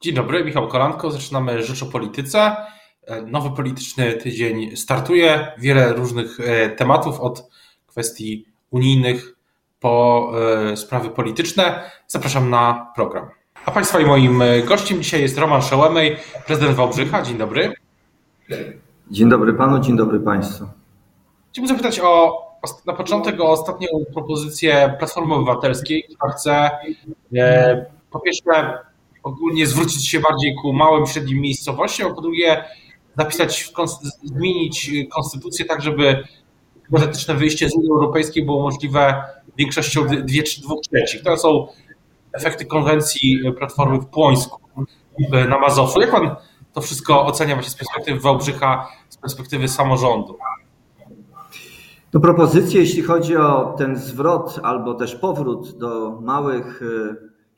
Dzień dobry, Michał Kolanko. Zaczynamy Rzecz o Polityce. Nowy polityczny tydzień startuje. Wiele różnych e, tematów, od kwestii unijnych po e, sprawy polityczne. Zapraszam na program. A Państwa i moim e, gościem dzisiaj jest Roman Szołemej, prezydent Wałbrzycha. Dzień dobry. Dzień dobry Panu, dzień dobry Państwu. Chciałbym zapytać o, na początek o ostatnią propozycję Platformy Obywatelskiej, która chce po pierwsze ogólnie zwrócić się bardziej ku małym, średnim miejscowościom, a po drugie napisać, zmienić konstytucję tak, żeby hipotetyczne wyjście z Unii Europejskiej było możliwe większością dwie, dwóch trzecich. To są efekty konwencji Platformy w Płońsku na Mazowszu. Jak pan to wszystko ocenia właśnie z perspektywy Wałbrzycha, z perspektywy samorządu? To propozycje, jeśli chodzi o ten zwrot albo też powrót do małych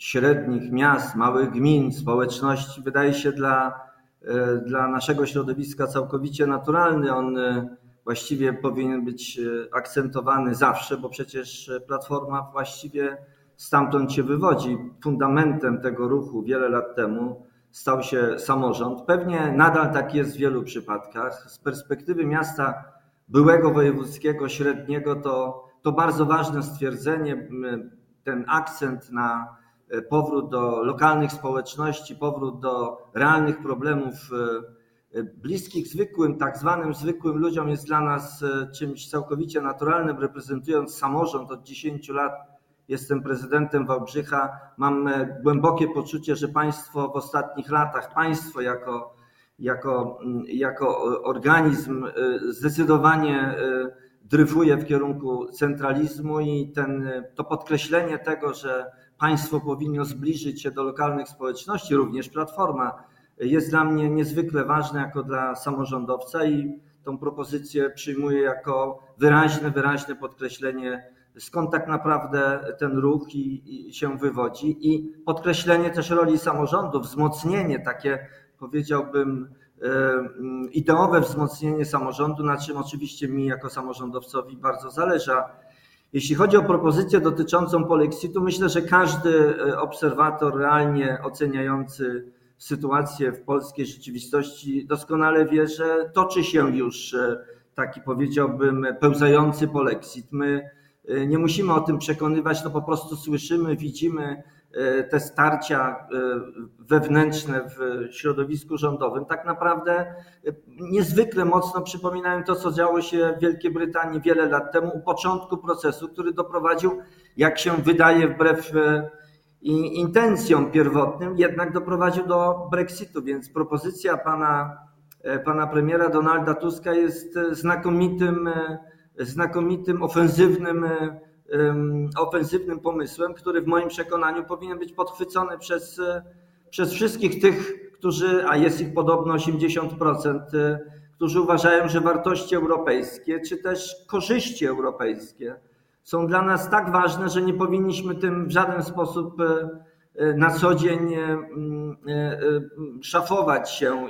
średnich miast, małych gmin, społeczności wydaje się dla, e, dla naszego środowiska całkowicie naturalny. On e, właściwie powinien być e, akcentowany zawsze, bo przecież Platforma właściwie stamtąd się wywodzi. Fundamentem tego ruchu wiele lat temu stał się samorząd. Pewnie nadal tak jest w wielu przypadkach. Z perspektywy miasta byłego wojewódzkiego, średniego, to, to bardzo ważne stwierdzenie, ten akcent na powrót do lokalnych społeczności, powrót do realnych problemów e, e, bliskich zwykłym, tak zwanym zwykłym ludziom jest dla nas e, czymś całkowicie naturalnym. Reprezentując samorząd od 10 lat, jestem prezydentem Wałbrzycha. Mam głębokie poczucie, że państwo w ostatnich latach, państwo jako, jako, mm, jako organizm zdecydowanie dryfuje w kierunku centralizmu i ten, to podkreślenie tego, że państwo powinno zbliżyć się do lokalnych społeczności, również Platforma, jest dla mnie niezwykle ważne jako dla samorządowca i tą propozycję przyjmuję jako wyraźne, wyraźne podkreślenie, skąd tak naprawdę ten ruch i, i się wywodzi i podkreślenie też roli samorządu, wzmocnienie takie powiedziałbym ideowe wzmocnienie samorządu, na czym oczywiście mi jako samorządowcowi bardzo zależy. Jeśli chodzi o propozycję dotyczącą polexitu, myślę, że każdy e, obserwator realnie oceniający sytuację w polskiej rzeczywistości doskonale wie, że toczy się już e, taki powiedziałbym pełzający polexit. My e, nie musimy o tym przekonywać, no po prostu słyszymy, widzimy te starcia wewnętrzne w środowisku rządowym tak naprawdę niezwykle mocno przypominają to, co działo się w Wielkiej Brytanii wiele lat temu, u początku procesu, który doprowadził, jak się wydaje, wbrew e, intencjom pierwotnym, jednak doprowadził do Brexitu. Więc propozycja pana, e, pana premiera Donalda Tuska jest znakomitym, e, znakomitym, ofensywnym, ofensywnym pomysłem, który w moim przekonaniu powinien być podchwycony przez, przez wszystkich tych, którzy, a jest ich podobno 80%, y, którzy uważają, że wartości europejskie czy też korzyści europejskie są dla nas tak ważne, że nie powinniśmy tym w żaden sposób y, na co dzień szafować się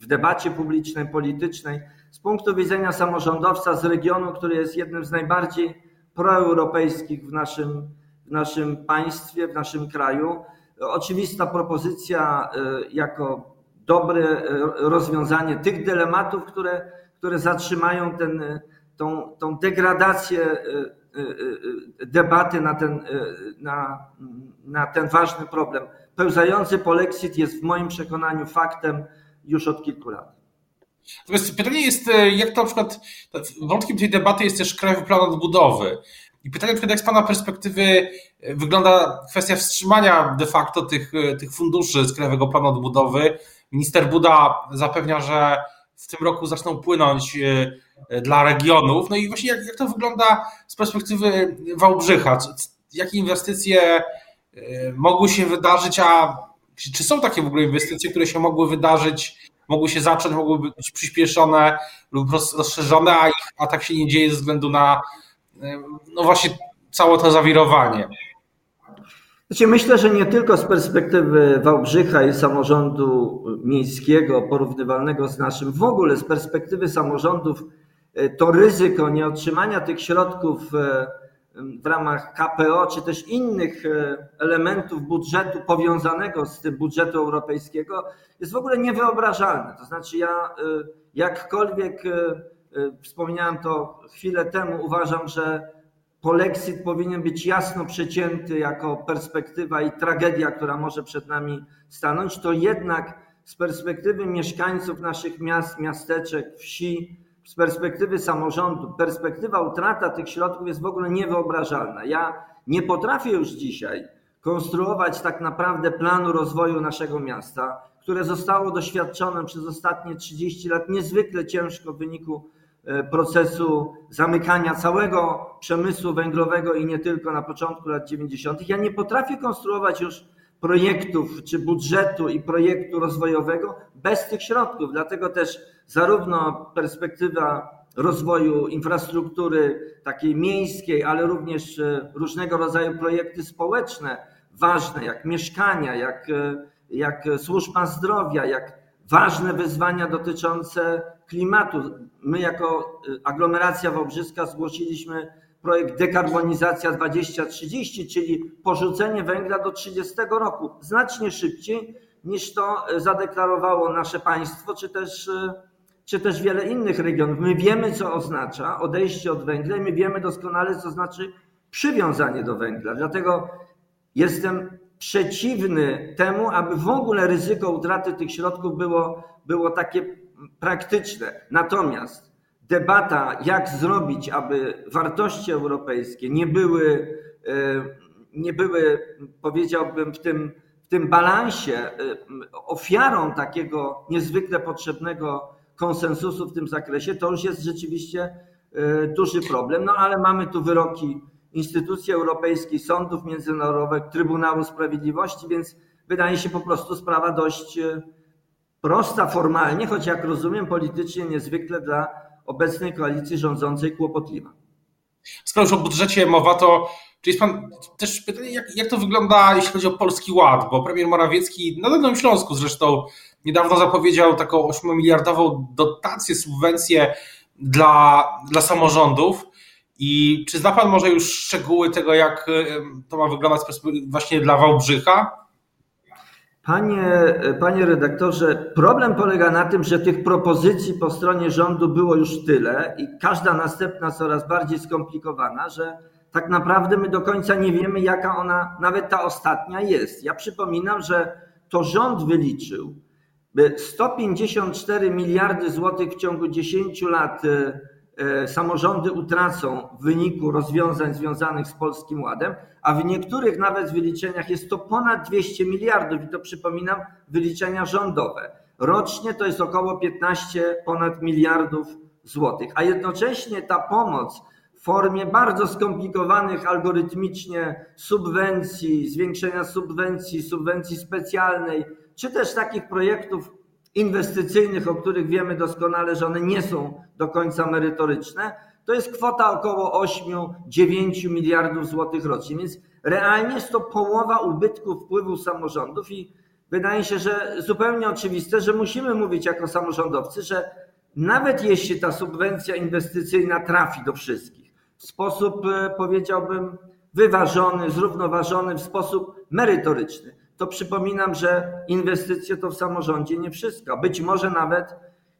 w debacie publicznej, politycznej. Z punktu widzenia samorządowca z regionu, który jest jednym z najbardziej proeuropejskich w naszym, w naszym państwie, w naszym kraju, oczywista propozycja y, jako dobre y, rozwiązanie tych dylematów, które, które zatrzymają ten, y, tą, tą degradację debaty na ten, na, na ten ważny problem. Pełzający polexit jest w moim przekonaniu faktem już od kilku lat. Natomiast pytanie jest, jak to na przykład, wątkiem tej debaty jest też Krajowy Plan Odbudowy. I pytanie, jak z Pana perspektywy e, wygląda kwestia wstrzymania de facto tych, e, tych funduszy z Krajowego Planu Odbudowy. Minister Buda zapewnia, że w tym roku zaczną płynąć e, dla regionów. No i właśnie jak, jak to wygląda z perspektywy Wałbrzycha? Jakie inwestycje mogły się wydarzyć, a czy są takie w ogóle inwestycje, które się mogły wydarzyć, mogły się zacząć, mogły być przyspieszone lub rozszerzone, a, ich, a tak się nie dzieje ze względu na no właśnie całe to zawirowanie. Znaczy myślę, że nie tylko z perspektywy Wałbrzycha i samorządu miejskiego porównywalnego z naszym, w ogóle z perspektywy samorządów e, to ryzyko nieotrzymania tych środków e, w ramach KPO, czy też innych elementów budżetu powiązanego z tym budżetu europejskiego jest w ogóle niewyobrażalne. To znaczy ja jakkolwiek wspomniałem to chwilę temu, uważam, że polexit powinien być jasno przecięty jako perspektywa i tragedia, która może przed nami stanąć, to jednak z perspektywy mieszkańców naszych miast, miasteczek, wsi, z perspektywy samorządu, perspektywa utrata tych środków jest w ogóle niewyobrażalna. Ja nie potrafię już dzisiaj konstruować tak naprawdę planu rozwoju naszego miasta, które zostało doświadczone przez ostatnie 30 lat niezwykle ciężko w wyniku E, procesu zamykania całego przemysłu węglowego i nie tylko na początku lat 90. Ja nie potrafię konstruować już projektów czy budżetu i projektu rozwojowego bez tych środków. Dlatego też zarówno perspektywa rozwoju infrastruktury takiej miejskiej, ale również e, różnego rodzaju projekty społeczne ważne, jak mieszkania, jak, e, jak służba zdrowia, jak ważne wyzwania dotyczące klimatu. My jako y, aglomeracja Wałbrzyska zgłosiliśmy projekt dekarbonizacja 2030, czyli porzucenie węgla do 30 roku, znacznie szybciej niż to y, zadeklarowało nasze państwo, czy też, y, czy też wiele innych regionów. My wiemy, co oznacza odejście od węgla i my wiemy doskonale, co znaczy przywiązanie do węgla. Dlatego jestem przeciwny temu, aby w ogóle ryzyko utraty tych środków było, było takie praktyczne. Natomiast debata, jak zrobić, aby wartości europejskie nie były, e, nie były powiedziałbym, w tym, w tym balansie e, ofiarą takiego niezwykle potrzebnego konsensusu w tym zakresie, to już jest rzeczywiście e, duży problem. No ale mamy tu wyroki instytucji europejskich, sądów międzynarodowych, Trybunału Sprawiedliwości, więc wydaje się po prostu sprawa dość prosta formalnie, choć jak rozumiem politycznie niezwykle dla obecnej koalicji rządzącej kłopotliwa. Skoro już o budżecie mowa, to czy jest pan też pytanie, jak, jak to wygląda, jeśli chodzi o Polski Ład? Bo premier Morawiecki na Dolnym Śląsku zresztą niedawno zapowiedział taką 8-miliardową dotację, subwencję dla, dla samorządów. I czy zna pan może już szczegóły tego, jak to ma wyglądać właśnie dla Wałbrzycha? Panie, panie redaktorze, problem polega na tym, że tych propozycji po stronie rządu było już tyle i każda następna coraz bardziej skomplikowana, że tak naprawdę my do końca nie wiemy, jaka ona, nawet ta ostatnia jest. Ja przypominam, że to rząd wyliczył 154 miliardy złotych w ciągu 10 lat E, samorządy utracą w wyniku rozwiązań związanych z Polskim Ładem, a w niektórych nawet wyliczeniach jest to ponad 200 miliardów i to przypominam wyliczenia rządowe. Rocznie to jest około 15 ponad miliardów złotych, a jednocześnie ta pomoc w formie bardzo skomplikowanych algorytmicznie subwencji, zwiększenia subwencji, subwencji specjalnej, czy też takich projektów inwestycyjnych, o których wiemy doskonale, że one nie są do końca merytoryczne, to jest kwota około 8-9 miliardów złotych rocznie. Więc realnie jest to połowa ubytku wpływów samorządów i wydaje się, że zupełnie oczywiste, że musimy mówić jako samorządowcy, że nawet jeśli ta subwencja inwestycyjna trafi do wszystkich w sposób, e, powiedziałbym, wyważony, zrównoważony, w sposób merytoryczny, to przypominam, że inwestycje to w samorządzie nie wszystko. Być może nawet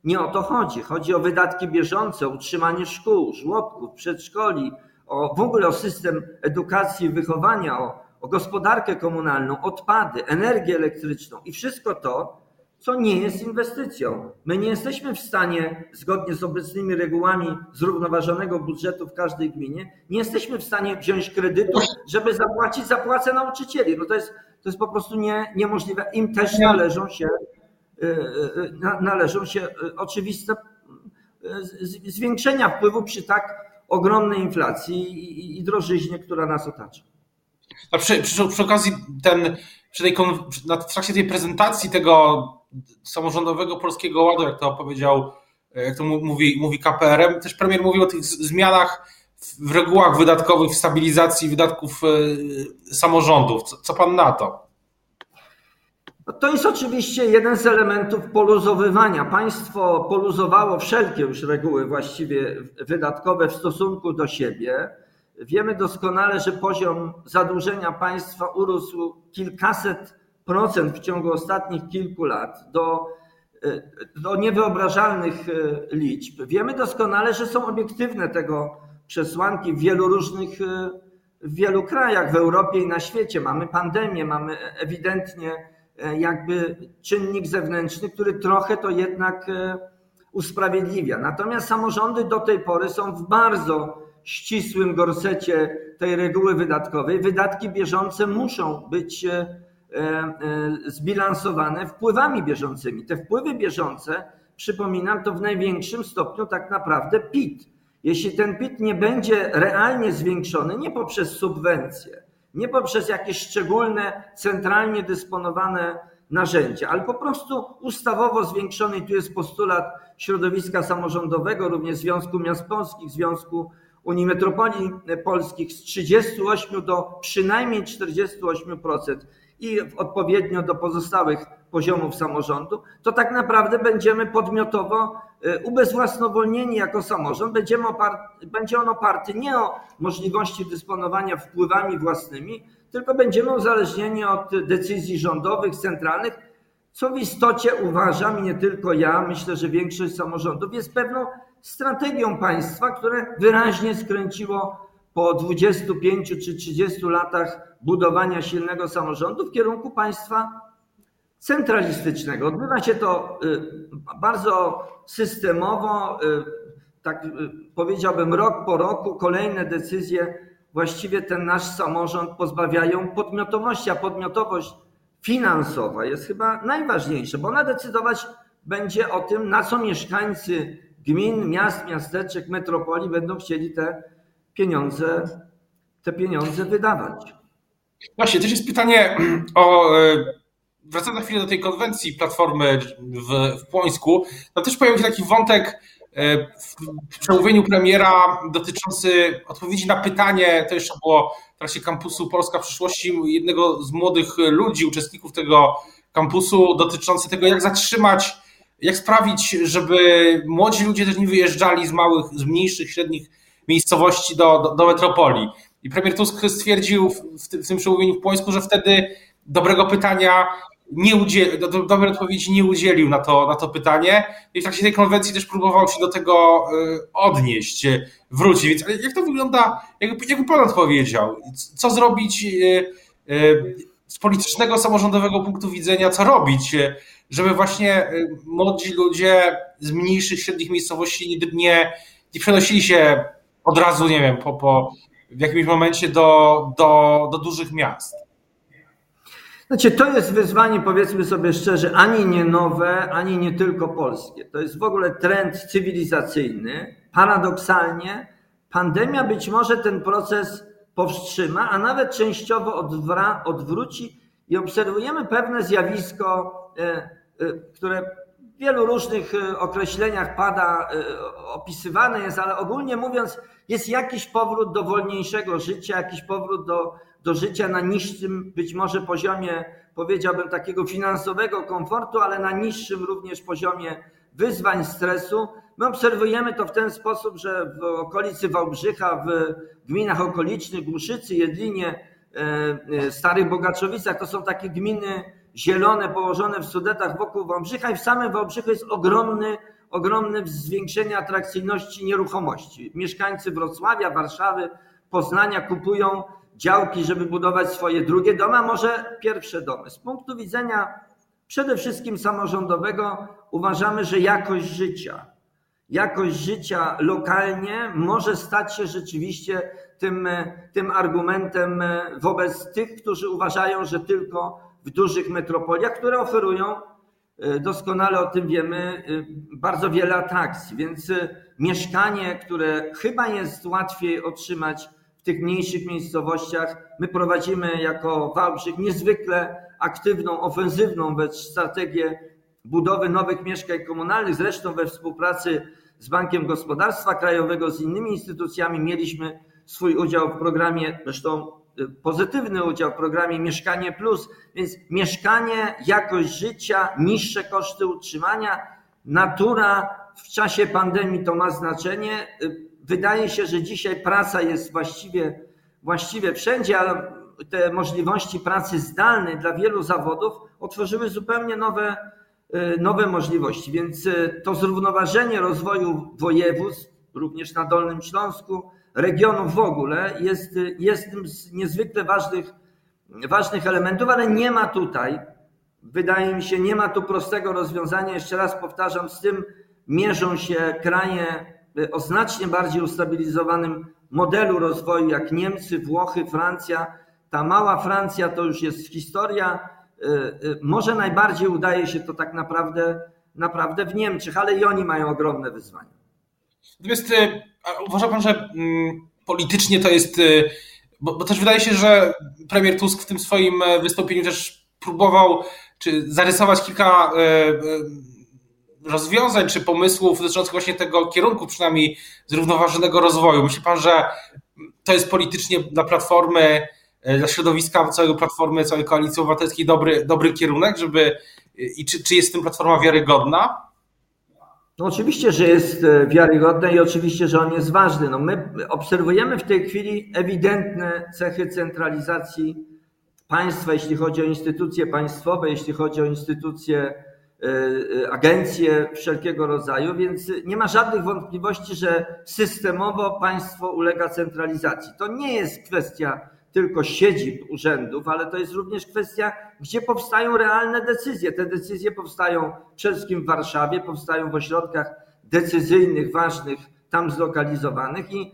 nie o to chodzi. Chodzi o wydatki bieżące, utrzymanie szkół, żłobków, przedszkoli, o, w ogóle o system edukacji i wychowania, o, o gospodarkę komunalną, odpady, energię elektryczną i wszystko to, co nie jest inwestycją. My nie jesteśmy w stanie, zgodnie z obecnymi regułami zrównoważonego budżetu w każdej gminie, nie jesteśmy w stanie wziąć kredytu, żeby zapłacić zapłacę nauczycieli. No to jest to jest po prostu nie, niemożliwe. Im też należą się, y, y, należą się y, oczywiste zwiększenia wpływu przy tak ogromnej inflacji i drożyźnie, która nas otacza. A przy, przy, przy okazji ten, przy tej, w trakcie tej prezentacji tego samorządowego polskiego ładu, jak to opowiedział, jak to mówi, mówi KPRM, też premier mówił o tych zmianach w regułach wydatkowych, w stabilizacji wydatków e, samorządów. Co, co pan na to? No to jest oczywiście jeden z elementów poluzowywania. Państwo poluzowało wszelkie już reguły właściwie wydatkowe w stosunku do siebie. wiemy doskonale, że poziom zadłużenia państwa urósł kilkaset procent w ciągu ostatnich kilku lat do, do niewyobrażalnych liczb. Wiemy doskonale, że są obiektywne tego przesłanki w wielu różnych w wielu krajach w Europie i na świecie. Mamy pandemię, mamy ewidentnie e, jakby czynnik zewnętrzny, który trochę to jednak e, usprawiedliwia. Natomiast samorządy do tej pory są w bardzo ścisłym gorsecie tej reguły wydatkowej. Wydatki bieżące muszą być e, zbilansowane wpływami bieżącymi. Te wpływy bieżące, przypominam, to w największym stopniu tak naprawdę PIT jeśli ten PIT nie będzie realnie zwiększony, nie poprzez subwencje, nie poprzez jakieś szczególne, centralnie dysponowane narzędzia, ale po prostu ustawowo zwiększony, i tu jest postulat środowiska samorządowego, również Związku Miast Polskich, Związku Unii Metropolii Polskich z 38 do przynajmniej 48% i odpowiednio do pozostałych poziomów samorządu, to tak naprawdę będziemy podmiotowo ubezwłasnowolnieni jako samorząd. Będziemy oparty, będzie on oparty nie o możliwości dysponowania wpływami własnymi, tylko będziemy uzależnieni od decyzji rządowych, centralnych, co w istocie uważam, nie tylko ja, myślę, że większość samorządów jest pewną strategią państwa, które wyraźnie skręciło po 25 czy 30 latach budowania silnego samorządu w kierunku państwa centralistycznego. Odbywa się to y, bardzo systemowo, y, tak y, powiedziałbym rok po roku, kolejne decyzje właściwie ten nasz samorząd pozbawiają podmiotowości, a podmiotowość finansowa jest chyba najważniejsza, bo ona decydować będzie o tym, na co mieszkańcy gmin, miast, miasteczek, metropolii będą chcieli te pieniądze, te pieniądze wydawać. Właśnie, też jest pytanie o wracając na chwilę do tej konwencji Platformy w, w Płońsku, no też pojawił się taki wątek e, w przemówieniu premiera dotyczący odpowiedzi na pytanie, to jeszcze było w trakcie kampusu Polska przyszłości, jednego z młodych ludzi, uczestników tego kampusu, dotyczący tego, jak zatrzymać, jak sprawić, żeby młodzi ludzie też nie wyjeżdżali z małych, z mniejszych, średnich miejscowości do, do, do metropolii. I premier Tusk stwierdził w, w tym przemówieniu w Płońsku, że wtedy dobrego pytania nie udzielił, do, do, dobrej odpowiedzi nie udzielił na to, na to pytanie i w trakcie tej konwencji też próbował się do tego y, odnieść, y, wrócić. Więc jak to wygląda, jakby, jakby pan odpowiedział? Co zrobić y, z politycznego, samorządowego punktu widzenia, co robić, żeby właśnie młodzi ludzie z mniejszych, średnich miejscowości nie, nie przenosili się od razu, nie wiem, po, po w jakimś momencie do, do, do dużych miast? Znaczy, to jest wyzwanie, powiedzmy sobie szczerze, ani nie nowe, ani nie tylko polskie. To jest w ogóle trend cywilizacyjny. Paradoksalnie, pandemia być może ten proces powstrzyma, a nawet częściowo odwra, odwróci i obserwujemy pewne zjawisko, e, e, które w wielu różnych e, określeniach pada, opisywane jest, ale ogólnie mówiąc, jest jakiś powrót do wolniejszego życia, jakiś powrót do do życia na niższym być może poziomie, powiedziałbym, takiego finansowego komfortu, ale na niższym również poziomie wyzwań, stresu. My obserwujemy to w ten sposób, że w okolicy Wałbrzycha, w gminach okolicznych, Głuszycy, Jedlinie, e, e, Starych Bogaczowicach, to są takie gminy zielone położone w Sudetach wokół Wałbrzycha i w samym Wałbrzychu jest ogromny, ogromne zwiększenie atrakcyjności nieruchomości. Mieszkańcy Wrocławia, Warszawy, Poznania kupują działki, żeby budować swoje drugie domy, a może pierwsze domy. Z punktu widzenia przede wszystkim samorządowego uważamy, że jakość życia, jakość życia lokalnie może stać się rzeczywiście tym, tym argumentem wobec tych, którzy uważają, że tylko w dużych metropoliach, które oferują, doskonale o tym wiemy, bardzo wiele atrakcji. Więc mieszkanie, które chyba jest łatwiej otrzymać w tych mniejszych miejscowościach. My prowadzimy jako Wałbrzych niezwykle aktywną, ofensywną wręcz strategię budowy nowych mieszkań komunalnych. Zresztą we współpracy z Bankiem Gospodarstwa Krajowego, z innymi instytucjami mieliśmy swój udział w programie, zresztą y, pozytywny udział w programie Mieszkanie Plus, więc mieszkanie, jakość życia, niższe koszty utrzymania, natura w czasie pandemii to ma znaczenie. Y, wydaje się, że dzisiaj praca jest właściwie, właściwie wszędzie, ale te możliwości pracy zdalnej dla wielu zawodów otworzyły zupełnie nowe, nowe możliwości. Więc to zrównoważenie rozwoju województw, również na Dolnym Śląsku, regionów w ogóle, jest, jest jednym z niezwykle ważnych, ważnych elementów, ale nie ma tutaj, wydaje mi się, nie ma tu prostego rozwiązania. Jeszcze raz powtarzam, z tym mierzą się kraje o znacznie bardziej ustabilizowanym modelu rozwoju, jak Niemcy, Włochy, Francja. Ta mała Francja to już jest historia. Y, y, może najbardziej udaje się to tak naprawdę, naprawdę w Niemczech, ale i oni mają ogromne wyzwania. Natomiast y, uważa pan, że mm, politycznie to jest. Bo, bo też wydaje się, że premier Tusk w tym swoim wystąpieniu też próbował czy zarysować kilka rozwiązań czy pomysłów dotyczących właśnie tego kierunku, przynajmniej zrównoważonego rozwoju. Myśli pan, że to jest politycznie dla Platformy, e, dla środowiska całego Platformy, całej Koalicji Obywatelskiej dobry, dobry kierunek, żeby i czy, czy jest w tym Platforma wiarygodna? No oczywiście, że jest e, wiarygodny i oczywiście, że on jest ważny. No my obserwujemy w tej chwili ewidentne cechy centralizacji państwa, jeśli chodzi o instytucje państwowe, jeśli chodzi o instytucje E, e, agencje wszelkiego rodzaju, więc nie ma żadnych wątpliwości, że systemowo państwo ulega centralizacji. To nie jest kwestia tylko siedzib urzędów, ale to jest również kwestia, gdzie powstają realne decyzje. Te decyzje powstają przede wszystkim w Warszawie, powstają w ośrodkach decyzyjnych, ważnych, tam zlokalizowanych i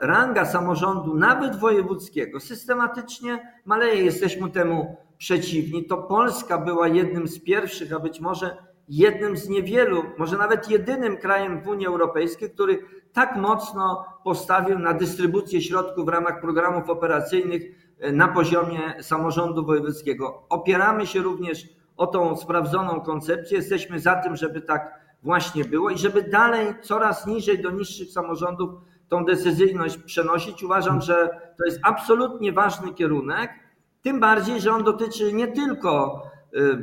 ranga samorządu, nawet wojewódzkiego, systematycznie maleje. Jesteśmy temu przeciwni, to Polska była jednym z pierwszych, a być może jednym z niewielu, może nawet jedynym krajem w Unii Europejskiej, który tak mocno postawił na dystrybucję środków w ramach programów operacyjnych e, na poziomie samorządu wojewódzkiego. Opieramy się również o tą sprawdzoną koncepcję. Jesteśmy za tym, żeby tak właśnie było i żeby dalej coraz niżej do niższych samorządów tą decyzyjność przenosić. Uważam, że to jest absolutnie ważny kierunek tym bardziej, że on dotyczy nie tylko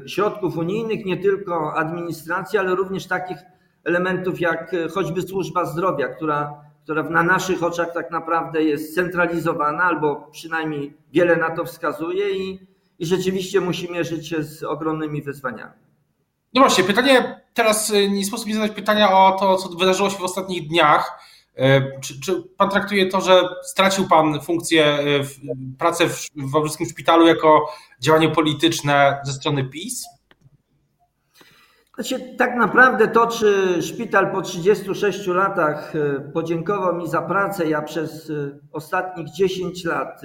y, środków unijnych, nie tylko administracji, ale również takich elementów jak y, choćby służba zdrowia, która, która na naszych oczach tak naprawdę jest centralizowana, albo przynajmniej wiele na to wskazuje i, i rzeczywiście musi mierzyć się z ogromnymi wyzwaniami. No właśnie, pytanie teraz y, nie sposób nie zadać pytania o to, co wydarzyło się w ostatnich dniach. E, czy, czy, pan traktuje to, że stracił pan funkcję, e, pracę w, w Wawrzyskim Szpitalu jako działanie polityczne ze strony PiS? Znaczy, tak naprawdę to, czy szpital po 36 latach e, podziękował mi za pracę, ja przez ostatnich 10 lat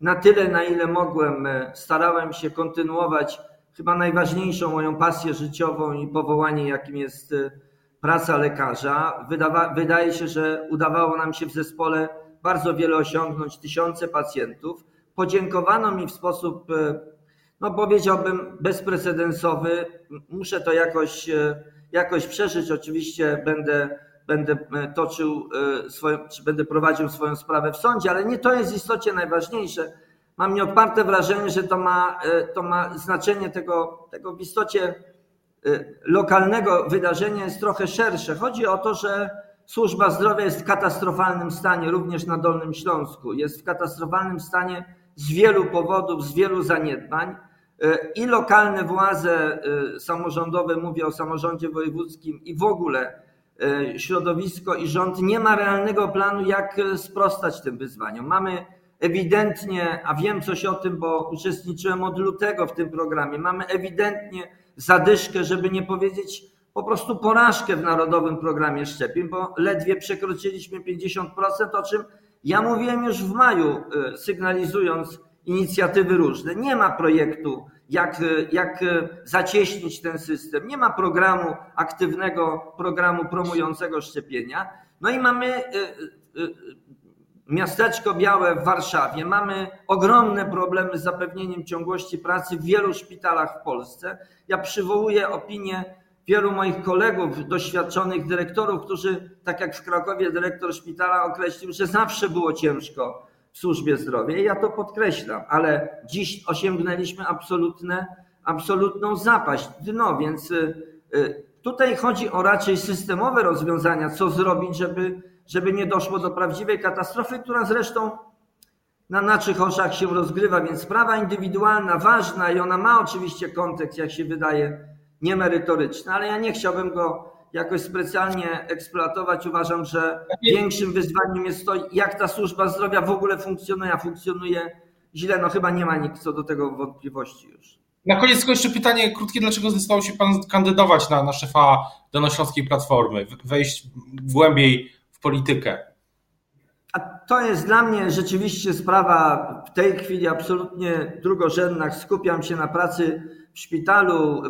na tyle, na ile mogłem, starałem się kontynuować chyba najważniejszą moją pasję życiową i powołanie, jakim jest praca lekarza. Wydawa, wydaje się, że udawało nam się w zespole bardzo wiele osiągnąć, tysiące pacjentów. Podziękowano mi w sposób, e, no powiedziałbym, bezprecedensowy. Muszę to jakoś, e, jakoś przeżyć. Oczywiście będę, będę e, toczył swoją, czy będę prowadził swoją sprawę w sądzie, ale nie to jest w istocie najważniejsze. Mam nieodparte wrażenie, że to ma, to ma znaczenie tego, tego w istocie lokalnego wydarzenia jest trochę szersze. Chodzi o to, że służba zdrowia jest w katastrofalnym stanie, również na Dolnym Śląsku. Jest w katastrofalnym stanie z wielu powodów, z wielu zaniedbań. Y, I lokalne władze y, samorządowe, mówię o samorządzie wojewódzkim i w ogóle środowisko i rząd nie ma realnego planu, jak sprostać tym wyzwaniom. Mamy ewidentnie, a wiem coś o tym, bo uczestniczyłem od lutego w tym programie, mamy ewidentnie zadyszkę, żeby nie powiedzieć po prostu porażkę w Narodowym Programie Szczepień, bo ledwie przekroczyliśmy 50%, o czym ja mówiłem już w maju, y, sygnalizując inicjatywy różne. Nie ma projektu, jak, y, jak y, zacieśnić ten system, nie ma programu aktywnego, programu promującego szczepienia. No i mamy miasteczko białe w Warszawie. Mamy ogromne problemy z zapewnieniem ciągłości pracy w wielu szpitalach w Polsce. Ja przywołuję opinię wielu moich kolegów, doświadczonych dyrektorów, którzy, tak jak w Krakowie dyrektor szpitala określił, że zawsze było ciężko w służbie zdrowia. Ja to podkreślam, ale dziś osiągnęliśmy absolutne, absolutną zapaść, dno, więc y, y, tutaj chodzi o raczej systemowe rozwiązania, co zrobić, żeby żeby nie doszło do prawdziwej katastrofy, która zresztą na naszych oczach się rozgrywa, więc sprawa indywidualna, ważna i ona ma oczywiście kontekst, jak się wydaje, niemerytoryczny, ale ja nie chciałbym go jakoś specjalnie eksploatować. Uważam, że większym wyzwaniem jest to, jak ta służba zdrowia w ogóle funkcjonuje, a funkcjonuje źle. No chyba nie ma nikt co do tego wątpliwości już. Na koniec tylko jeszcze pytanie krótkie, dlaczego zdecydował się Pan kandydować na, na szefa Dolnośląskiej Platformy, wejść głębiej politykę? A to jest dla mnie rzeczywiście sprawa w tej chwili absolutnie drugorzędna. Skupiam się na pracy w szpitalu,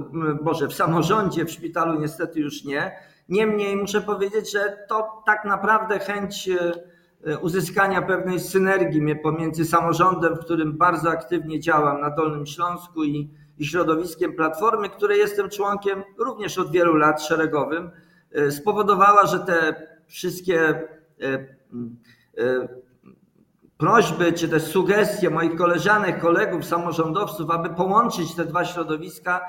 może w samorządzie, w szpitalu niestety już nie. Niemniej muszę powiedzieć, że to tak naprawdę chęć e, uzyskania pewnej synergii pomiędzy samorządem, w którym bardzo aktywnie działam na Dolnym Śląsku i, i środowiskiem Platformy, której jestem członkiem również od wielu lat szeregowym, e, spowodowała, że te wszystkie e, prośby czy też sugestie moich koleżanek, kolegów, samorządowców, aby połączyć te dwa środowiska,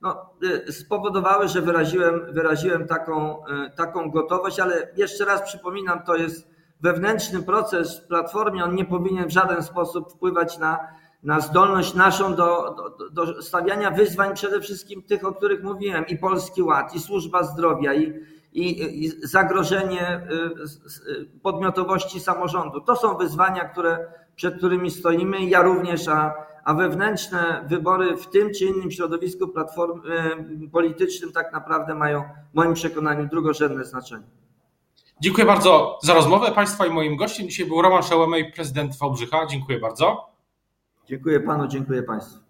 no, y, spowodowały, że wyraziłem, wyraziłem taką, taką gotowość, ale jeszcze raz przypominam, to jest wewnętrzny proces w Platformie, on nie powinien w żaden sposób wpływać na, na zdolność naszą do, do, do stawiania wyzwań, przede wszystkim tych, o których mówiłem, i Polski Ład, i służba zdrowia, i, i, zagrożenie y, podmiotowości samorządu. To są wyzwania, które, przed którymi stoimy. Ja również, a, a wewnętrzne wybory w tym czy innym środowisku platform, y, politycznym tak naprawdę mają w moim przekonaniu drugorzędne znaczenie. Dziękuję bardzo za rozmowę Państwa i moim gościem dzisiaj był Roman Szałemej, prezydent Wałbrzycha. Dziękuję bardzo. Dziękuję Panu, dziękuję Państwu.